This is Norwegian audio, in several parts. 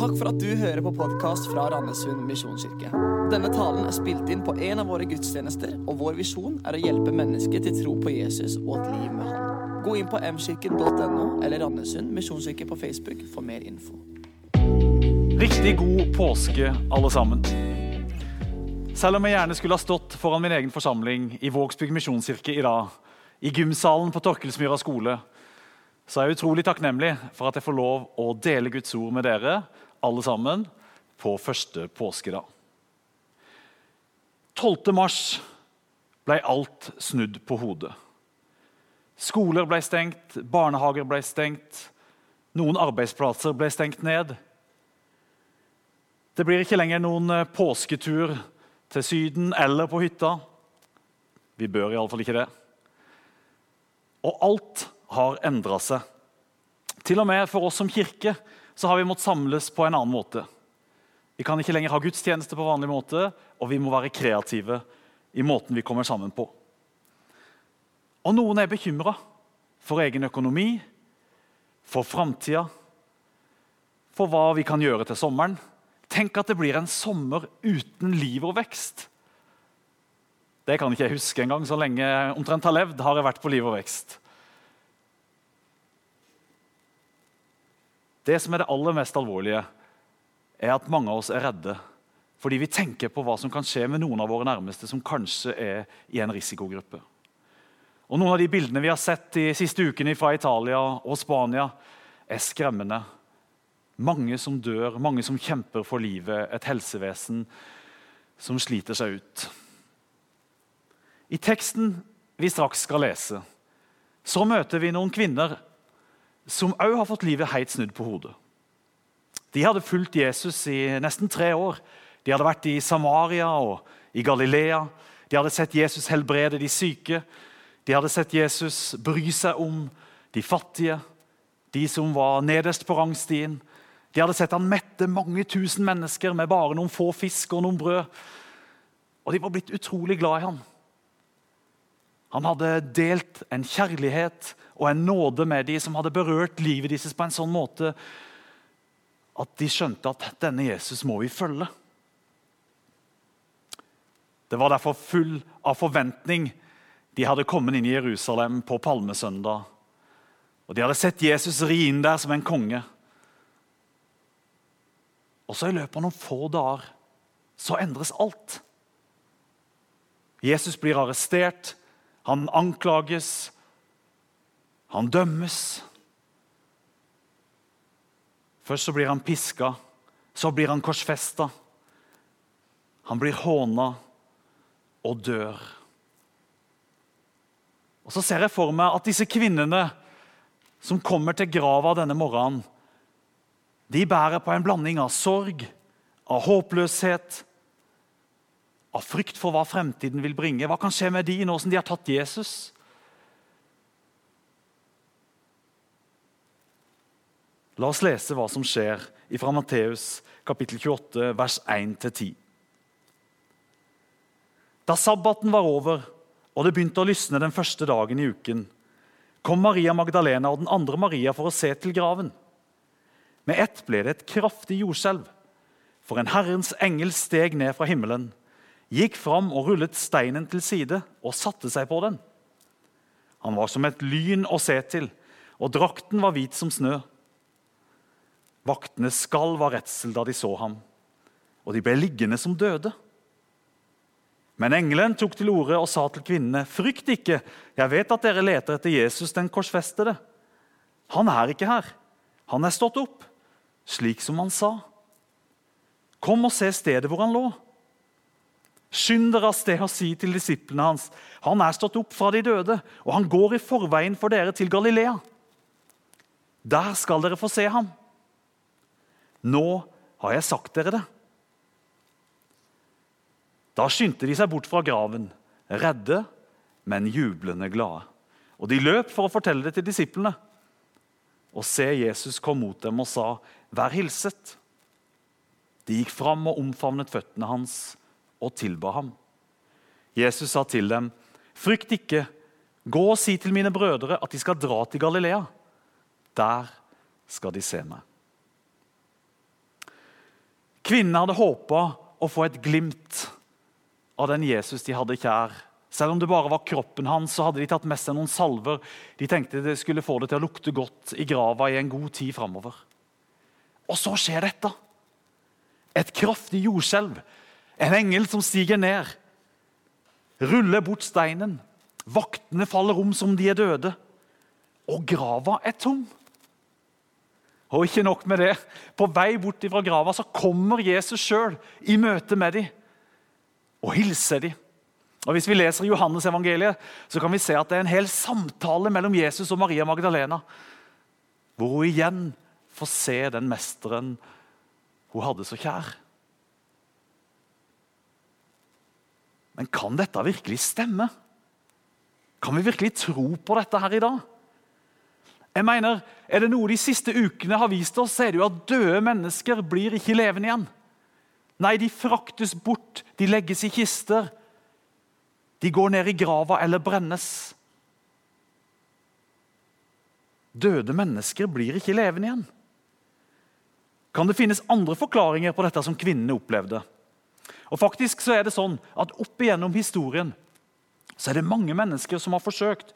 Takk for at du hører på podkast fra Randesund misjonskirke. Denne talen er spilt inn på en av våre gudstjenester, og vår visjon er å hjelpe mennesker til tro på Jesus og et liv med Han. Gå inn på mkirken.no eller Randesund misjonskirke på Facebook for mer info. Riktig god påske, alle sammen. Selv om jeg gjerne skulle ha stått foran min egen forsamling i Vågsbygd misjonskirke i dag, i gymsalen på Torkelsmyra skole, så er jeg utrolig takknemlig for at jeg får lov å dele Guds ord med dere alle sammen på første påskedag. 12. mars ble alt snudd på hodet. Skoler ble stengt, barnehager ble stengt, noen arbeidsplasser ble stengt ned. Det blir ikke lenger noen eh, påsketur til Syden eller på hytta. Vi bør iallfall ikke det. Og alt har endra seg. Til og med for oss som kirke så har vi måttet samles på en annen måte. Vi kan ikke lenger ha gudstjeneste på vanlig måte, og vi må være kreative i måten vi kommer sammen på. Og noen er bekymra for egen økonomi, for framtida, for hva vi kan gjøre til sommeren. Tenk at det blir en sommer uten liv og vekst. Det kan ikke jeg huske engang. Så lenge omtrent har levd, har jeg vært på liv og vekst. Det som er det aller mest alvorlige, er at mange av oss er redde fordi vi tenker på hva som kan skje med noen av våre nærmeste som kanskje er i en risikogruppe. Og Noen av de bildene vi har sett de siste ukene fra Italia og Spania, er skremmende. Mange som dør, mange som kjemper for livet, et helsevesen som sliter seg ut. I teksten vi straks skal lese, så møter vi noen kvinner som òg har fått livet helt snudd på hodet. De hadde fulgt Jesus i nesten tre år. De hadde vært i Samaria og i Galilea. De hadde sett Jesus helbrede de syke. De hadde sett Jesus bry seg om de fattige, de som var nederst på rangstien. De hadde sett han mette mange tusen mennesker med bare noen få fisk og noen brød. Og de var blitt utrolig glad i ham. Han hadde delt en kjærlighet og en nåde med dem som hadde berørt livet deres på en sånn måte at de skjønte at denne Jesus må vi følge. Det var derfor full av forventning de hadde kommet inn i Jerusalem på palmesøndag. Og De hadde sett Jesus ri inn der som en konge. Og så I løpet av noen få dager så endres alt. Jesus blir arrestert, han anklages, han dømmes. Først så blir han piska, så blir han korsfesta. Han blir håna og dør. Og Så ser jeg for meg at disse kvinnene som kommer til grava denne morgenen, de bærer på en blanding av sorg, av håpløshet, av frykt for hva fremtiden vil bringe. Hva kan skje med de nå som de har tatt Jesus? La oss lese hva som skjer fra Matteus kapittel 28, vers 1-10. Da sabbaten var over og det begynte å lysne den første dagen i uken, kom Maria Magdalena og den andre Maria for å se til graven. Med ett ble det et kraftig jordskjelv, for en Herrens engel steg ned fra himmelen gikk fram og rullet steinen til side og satte seg på den. Han var som et lyn å se til, og drakten var hvit som snø. Vaktene skalv av redsel da de så ham, og de ble liggende som døde. Men engelen tok til orde og sa til kvinnene.: Frykt ikke, jeg vet at dere leter etter Jesus den korsfestede. Han er ikke her. Han er stått opp, slik som han sa. Kom og se stedet hvor han lå. Skynd dere av sted og si til disiplene hans han er stått opp fra de døde, og han går i forveien for dere til Galilea. Der skal dere få se ham. Nå har jeg sagt dere det. Da skyndte de seg bort fra graven, redde, men jublende glade. Og de løp for å fortelle det til disiplene. Og se, Jesus kom mot dem og sa, 'Vær hilset.' De gikk fram og omfavnet føttene hans og tilba ham. Jesus sa til dem, 'Frykt ikke. Gå og si til mine brødre at de skal dra til Galilea. Der skal de se meg.' Kvinnene hadde håpa å få et glimt av den Jesus de hadde kjær. Selv om det bare var kroppen hans, så hadde de tatt med seg noen salver. De tenkte det skulle få det til å lukte godt i grava i en god tid framover. Og så skjer dette. Et kraftig jordskjelv. En engel som stiger ned, ruller bort steinen. Vaktene faller om som de er døde. Og grava er tom. Og ikke nok med det. På vei bort fra grava så kommer Jesus sjøl i møte med dem og hilser dem. Og Hvis vi leser Johannes evangeliet, så kan vi se at det er en hel samtale mellom Jesus og Maria Magdalena, hvor hun igjen får se den mesteren hun hadde så kjær. Men kan dette virkelig stemme? Kan vi virkelig tro på dette her i dag? Jeg mener, Er det noe de siste ukene har vist oss, så er det jo at døde mennesker blir ikke levende igjen. Nei, de fraktes bort, de legges i kister. De går ned i grava eller brennes. Døde mennesker blir ikke levende igjen. Kan det finnes andre forklaringer på dette som kvinnene opplevde? Og faktisk så er det sånn at Opp igjennom historien så er det mange mennesker som har forsøkt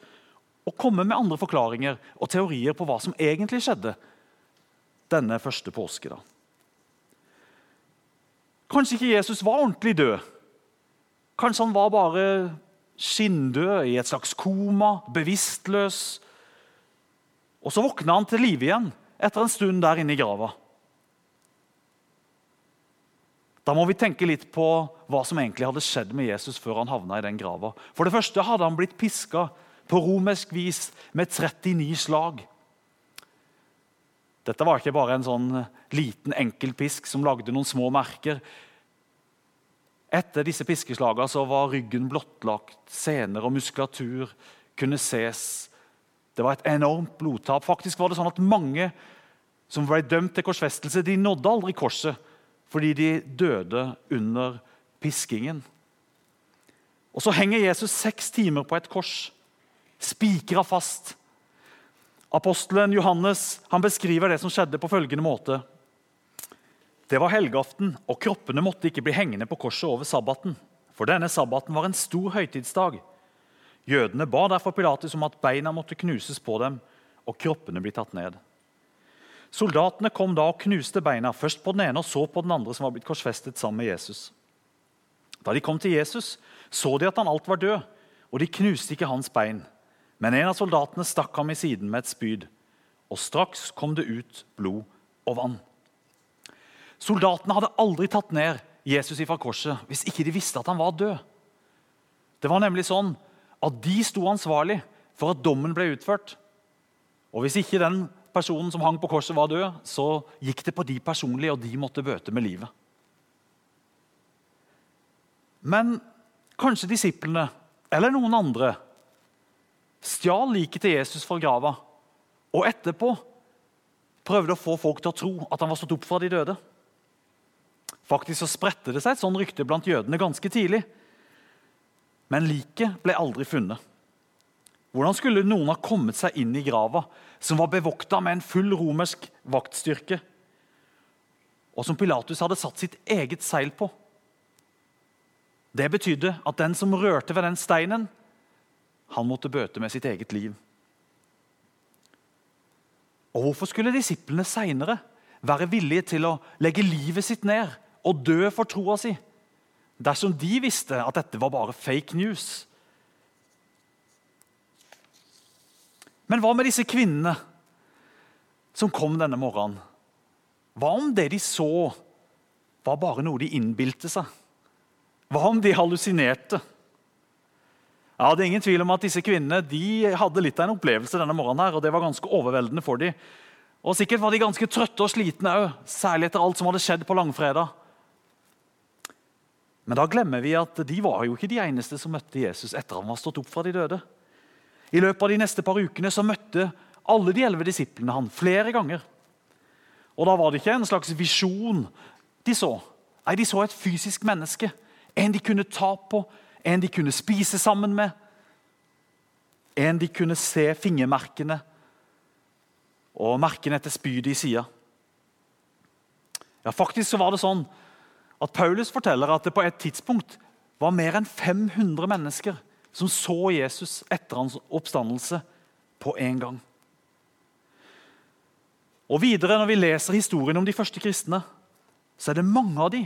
å komme med andre forklaringer og teorier på hva som egentlig skjedde denne første påske. da. Kanskje ikke Jesus var ordentlig død. Kanskje han var bare skinndød, i et slags koma, bevisstløs. Og så våkna han til live igjen etter en stund der inne i grava. Da må vi tenke litt på hva som egentlig hadde skjedd med Jesus før han havna i den grava. For det første hadde han blitt piska på romersk vis med 39 slag. Dette var ikke bare en sånn liten, enkel pisk som lagde noen små merker. Etter disse piskeslagene så var ryggen blottlagt, sener og muskulatur kunne ses. Det var et enormt blodtap. Faktisk var det sånn at Mange som ble dømt til korsfestelse, de nådde aldri korset fordi de døde under piskingen. Og Så henger Jesus seks timer på et kors, spikra fast. Apostelen Johannes han beskriver det som skjedde, på følgende måte. Det var helgaften, og kroppene måtte ikke bli hengende på korset over sabbaten. For denne sabbaten var en stor høytidsdag. Jødene ba derfor Pilatus om at beina måtte knuses på dem og kroppene bli tatt ned. Soldatene kom da og knuste beina, først på den ene og så på den andre som var blitt korsfestet sammen med Jesus. Da de kom til Jesus, så de at han alt var død, og de knuste ikke hans bein. Men en av soldatene stakk ham i siden med et spyd, og straks kom det ut blod og vann. Soldatene hadde aldri tatt ned Jesus ifra korset hvis ikke de visste at han var død. Det var nemlig sånn at de sto ansvarlig for at dommen ble utført. Og Hvis ikke den personen som hang på korset, var død, så gikk det på de personlige, og de måtte bøte med livet. Men kanskje disiplene eller noen andre stjal liket til Jesus fra grava og etterpå prøvde å få folk til å tro at han var stått opp fra de døde. Faktisk så spredte det seg et sånt rykte blant jødene ganske tidlig. Men liket ble aldri funnet. Hvordan skulle noen ha kommet seg inn i grava, som var bevokta med en full romersk vaktstyrke, og som Pilatus hadde satt sitt eget seil på? Det betydde at den som rørte ved den steinen, han måtte bøte med sitt eget liv. Og Hvorfor skulle disiplene seinere være villige til å legge livet sitt ned og dø for troa si, dersom de visste at dette var bare fake news? Men hva med disse kvinnene som kom denne morgenen? Hva om det de så, var bare noe de innbilte seg? Hva om de hallusinerte? Det er ingen tvil om at Disse kvinnene de hadde litt av en opplevelse denne morgenen. her, og Det var ganske overveldende for dem. Og Sikkert var de ganske trøtte og slitne òg, særlig etter alt som hadde skjedd på langfredag. Men da glemmer vi at de var jo ikke de eneste som møtte Jesus etter han var stått opp fra de døde. I løpet av de neste par ukene så møtte alle de elleve disiplene han flere ganger. Og Da var det ikke en slags visjon de så. Nei, De så et fysisk menneske en de kunne ta på, en de kunne spise sammen med. En de kunne se fingermerkene og merkene etter spydet i sida. Ja, faktisk så var det sånn at Paulus forteller at det på et tidspunkt var mer enn 500 mennesker som så Jesus etter hans oppstandelse på en gang. Og videre, Når vi leser historien om de første kristne, så er det mange av de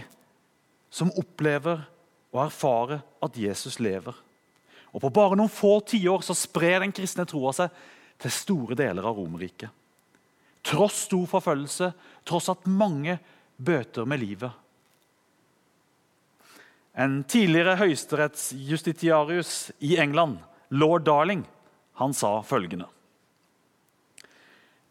som opplever og erfare at Jesus lever. Og På bare noen få tiår sprer den kristne troa seg til store deler av Romerriket. Tross stor forfølgelse, tross at mange bøter med livet. En tidligere høyesterettsjustitiarius i England, lord Darling, han sa følgende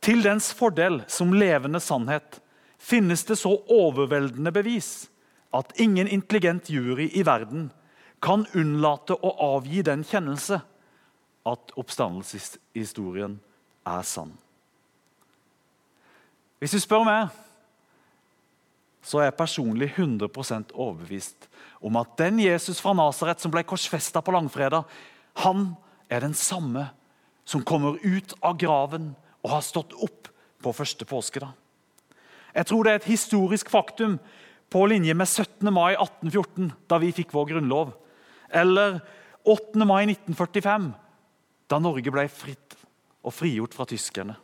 Til dens fordel som levende sannhet finnes det så overveldende bevis at ingen intelligent jury i verden kan unnlate å avgi den kjennelse at oppstandelseshistorien er sann. Hvis du spør meg, så er jeg personlig 100% overbevist om at den Jesus fra Nasaret som ble korsfesta på langfredag, han er den samme som kommer ut av graven og har stått opp på første påskedag. Jeg tror det er et historisk faktum på linje med 17. mai 1814, da vi fikk vår grunnlov. Eller 8. mai 1945, da Norge ble fritt og frigjort fra tyskerne.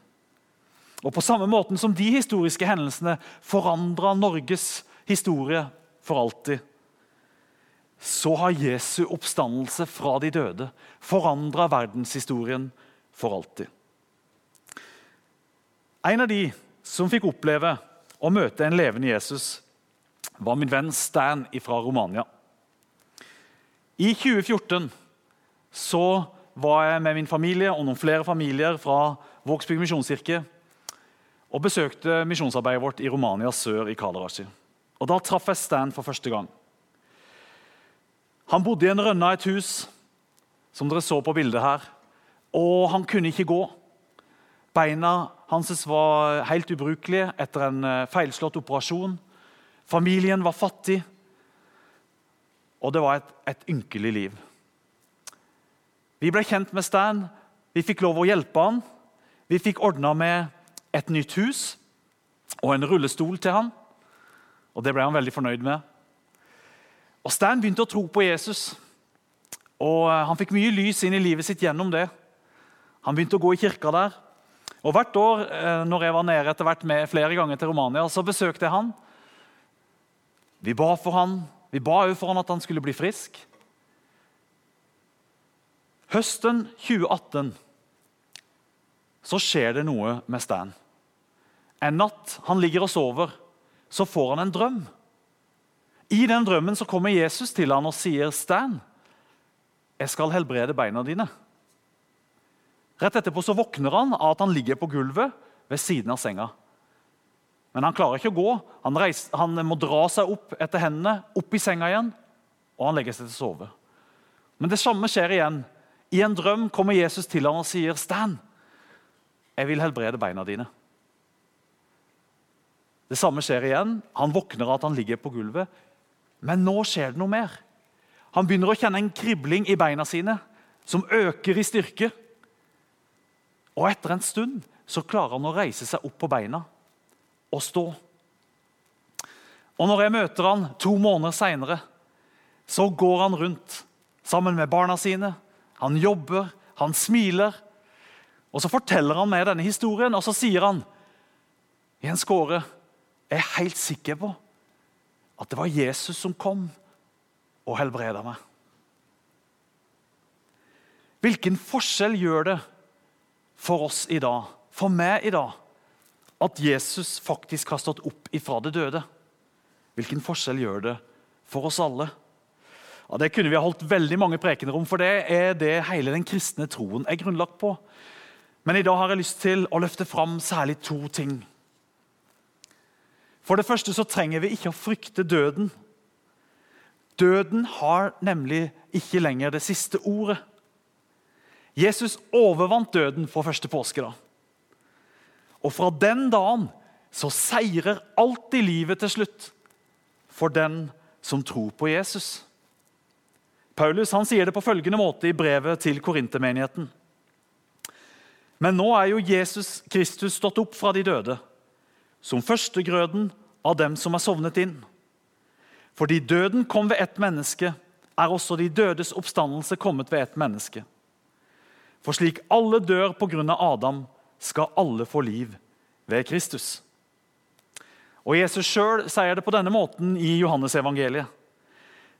Og På samme måten som de historiske hendelsene forandra Norges historie for alltid, så har Jesu oppstandelse fra de døde forandra verdenshistorien for alltid. En av de som fikk oppleve å møte en levende Jesus, var min venn Stan fra Romania. I 2014 så var jeg med min familie og noen flere familier fra Vågsbygd misjonskirke og besøkte misjonsarbeidet vårt i Romania sør i Kalarashi. Og Da traff jeg Stan for første gang. Han bodde i en rønne av et hus, som dere så på bildet her. Og han kunne ikke gå. Beina hans var helt ubrukelige etter en eh, feilslått operasjon. Familien var fattig, og det var et, et ynkelig liv. Vi ble kjent med Stan. Vi fikk lov å hjelpe han. Vi fikk ordna med et nytt hus og en rullestol til han. Og Det ble han veldig fornøyd med. Og Stan begynte å tro på Jesus. Og eh, Han fikk mye lys inn i livet sitt gjennom det. Han begynte å gå i kirka der. Og Hvert år eh, når jeg var nede etter hvert med flere ganger til Romania, så besøkte jeg han. Vi ba for han. Vi ba òg for han at han skulle bli frisk. Høsten 2018 så skjer det noe med Stan. En natt han ligger og sover, så får han en drøm. I den drømmen så kommer Jesus til han og sier, 'Stan, jeg skal helbrede beina dine.' Rett etterpå så våkner han av at han ligger på gulvet ved siden av senga. Men han klarer ikke å gå. Han, reiser, han, må dra seg opp etter hendene, opp i senga igjen, og han legger seg til å sove. Men det samme skjer igjen. I en drøm kommer Jesus til ham og sier, 'Stan, jeg vil helbrede beina dine.' Det samme skjer igjen. Han våkner av at han ligger på gulvet. Men nå skjer det noe mer. Han begynner å kjenne en kribling i beina sine som øker i styrke. Og etter en stund så klarer han å reise seg opp på beina å stå. Og når jeg møter han to måneder seinere, så går han rundt sammen med barna sine. Han jobber, han smiler. Og Så forteller han meg denne historien, og så sier han Jens Kåre, jeg er helt sikker på at det var Jesus som kom og helbreda meg. Hvilken forskjell gjør det for oss i dag, for meg i dag, at Jesus faktisk har stått opp ifra det døde. Hvilken forskjell gjør det for oss alle? Ja, Det kunne vi ha holdt veldig mange prekener om, for det er det hele den kristne troen er grunnlagt på. Men i dag har jeg lyst til å løfte fram særlig to ting. For det første så trenger vi ikke å frykte døden. Døden har nemlig ikke lenger det siste ordet. Jesus overvant døden for første påskedag. Og fra den dagen så seirer alltid livet til slutt for den som tror på Jesus. Paulus han sier det på følgende måte i brevet til korintermenigheten. Men nå er jo Jesus Kristus stått opp fra de døde, som førstegrøden av dem som er sovnet inn. Fordi døden kom ved ett menneske, er også de dødes oppstandelse kommet ved ett menneske. For slik alle dør på grunn av Adam, skal alle få liv ved Kristus. Og Jesus sjøl sier det på denne måten i Johannesevangeliet.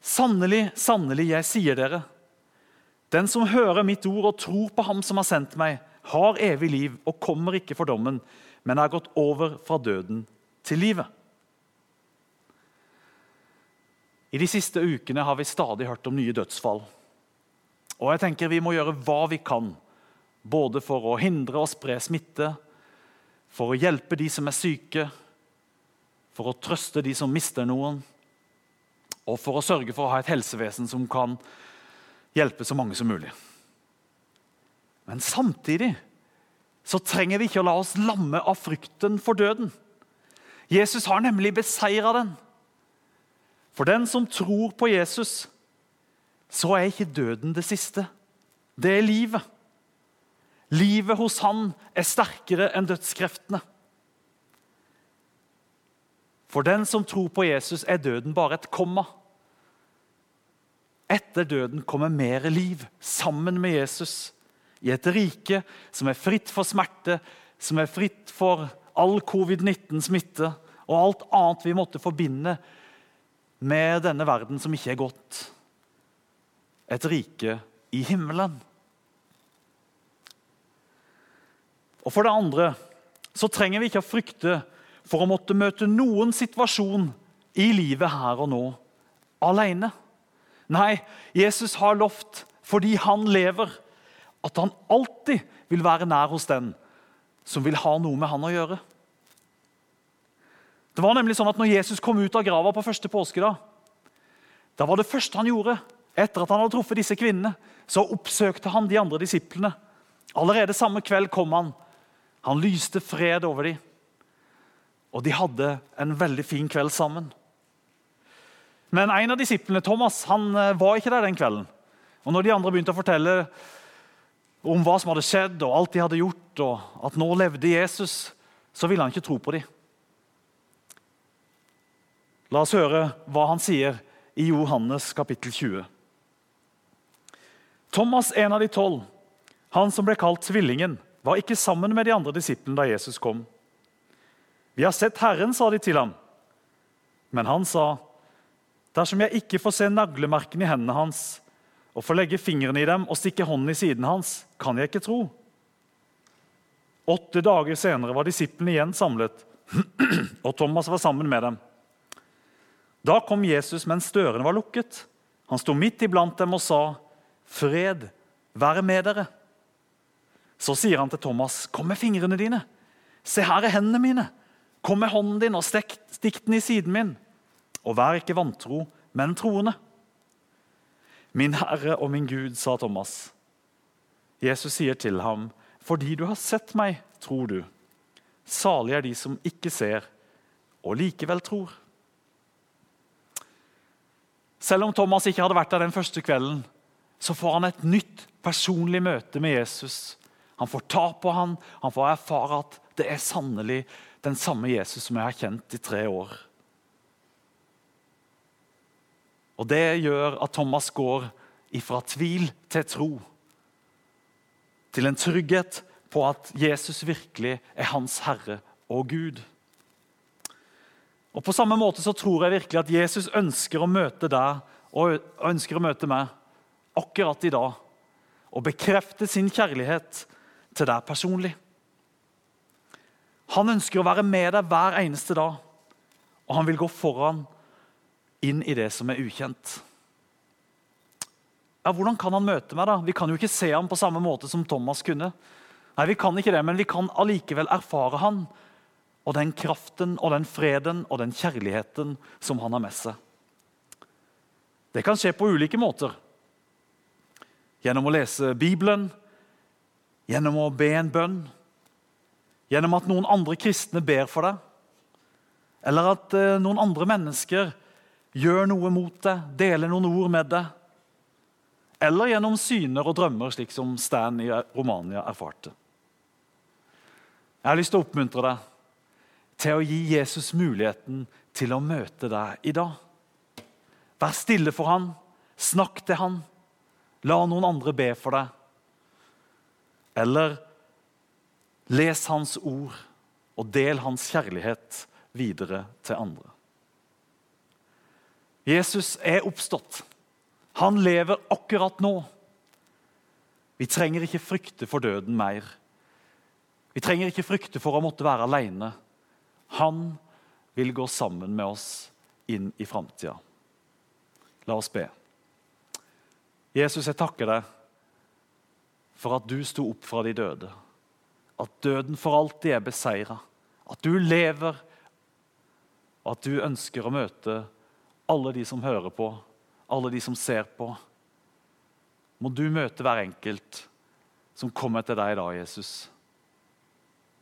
Sannelig, sannelig, jeg sier dere, den som hører mitt ord og tror på ham som har sendt meg, har evig liv og kommer ikke for dommen, men er gått over fra døden til livet. I de siste ukene har vi stadig hørt om nye dødsfall. Og jeg tenker Vi må gjøre hva vi kan, både for å hindre og spre smitte, for å hjelpe de som er syke, for å trøste de som mister noen, og for å sørge for å ha et helsevesen som kan hjelpe så mange som mulig. Men samtidig så trenger vi ikke å la oss lamme av frykten for døden. Jesus har nemlig beseira den. For den som tror på Jesus, så er ikke døden det siste. Det er livet. Livet hos han er sterkere enn dødskreftene. For den som tror på Jesus, er døden bare et komma. Etter døden kommer mer liv sammen med Jesus i et rike som er fritt for smerte, som er fritt for all covid-19-smitte og alt annet vi måtte forbinde med denne verden som ikke er godt. Et rike i himmelen. Og For det andre så trenger vi ikke å frykte for å måtte møte noen situasjon i livet her og nå alene. Nei, Jesus har lovt, fordi han lever, at han alltid vil være nær hos den som vil ha noe med han å gjøre. Det var nemlig sånn at når Jesus kom ut av grava på første påskedag, da var det første han gjorde etter at han hadde truffet disse kvinnene, så oppsøkte han de andre disiplene. Allerede samme kveld kom han. Han lyste fred over dem. Og de hadde en veldig fin kveld sammen. Men en av disiplene, Thomas, han eh, var ikke der den kvelden. Og når de andre begynte å fortelle om hva som hadde skjedd, og alt de hadde gjort, og at nå levde Jesus, så ville han ikke tro på dem. La oss høre hva han sier i Johannes kapittel 20. Thomas, en av de tolv, han som ble kalt Tvillingen, var ikke sammen med de andre disiplene da Jesus kom. Vi har sett Herren, sa de til ham. Men han sa, dersom jeg ikke får se naglemerkene i hendene hans og får legge fingrene i dem og stikke hånden i siden hans, kan jeg ikke tro. Åtte dager senere var disiplene igjen samlet, og Thomas var sammen med dem. Da kom Jesus mens dørene var lukket. Han sto midt iblant dem og sa, 'Fred være med dere.' Så sier han til Thomas, 'Kom med fingrene dine. Se, her er hendene mine. Kom med hånden din og stikk, stikk den i siden min. Og vær ikke vantro, men troende.' Min Herre og min Gud, sa Thomas. Jesus sier til ham, 'Fordi du har sett meg, tror du.' Salig er de som ikke ser og likevel tror. Selv om Thomas ikke hadde vært der den første kvelden, så får han et nytt personlig møte med Jesus. Han får ta på han, han får erfare at det er sannelig den samme Jesus som jeg har kjent i tre år. Og Det gjør at Thomas går ifra tvil til tro. Til en trygghet på at Jesus virkelig er hans Herre og Gud. Og På samme måte så tror jeg virkelig at Jesus ønsker å møte deg og ønsker å møte meg akkurat i dag. Og bekrefte sin kjærlighet til deg personlig. Han ønsker å være med deg hver eneste dag, og han vil gå foran inn i det som er ukjent. Ja, Hvordan kan han møte meg? da? Vi kan jo ikke se ham på samme måte som Thomas kunne. Nei, vi kan ikke det, Men vi kan allikevel erfare han og den kraften og den freden og den kjærligheten som han har med seg. Det kan skje på ulike måter. Gjennom å lese Bibelen, gjennom å be en bønn, gjennom at noen andre kristne ber for deg, eller at eh, noen andre mennesker gjør noe mot deg, deler noen ord med deg, eller gjennom syner og drømmer, slik som Stan i Romania erfarte. Jeg har lyst til å oppmuntre deg til å gi Jesus muligheten til å møte deg i dag. Vær stille for han. Snakk til han. La noen andre be for deg. Eller les hans ord og del hans kjærlighet videre til andre. Jesus er oppstått. Han lever akkurat nå. Vi trenger ikke frykte for døden mer. Vi trenger ikke frykte for å måtte være alene. Han vil gå sammen med oss inn i framtida. La oss be. Jesus, jeg takker deg for at du sto opp fra de døde. At døden for alltid er beseira. At du lever, og at du ønsker å møte alle de som hører på, alle de som ser på. Må du møte hver enkelt som kommer til deg i dag, Jesus.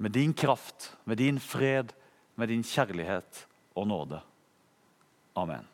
Med din kraft, med din fred, med din kjærlighet og nåde. Amen.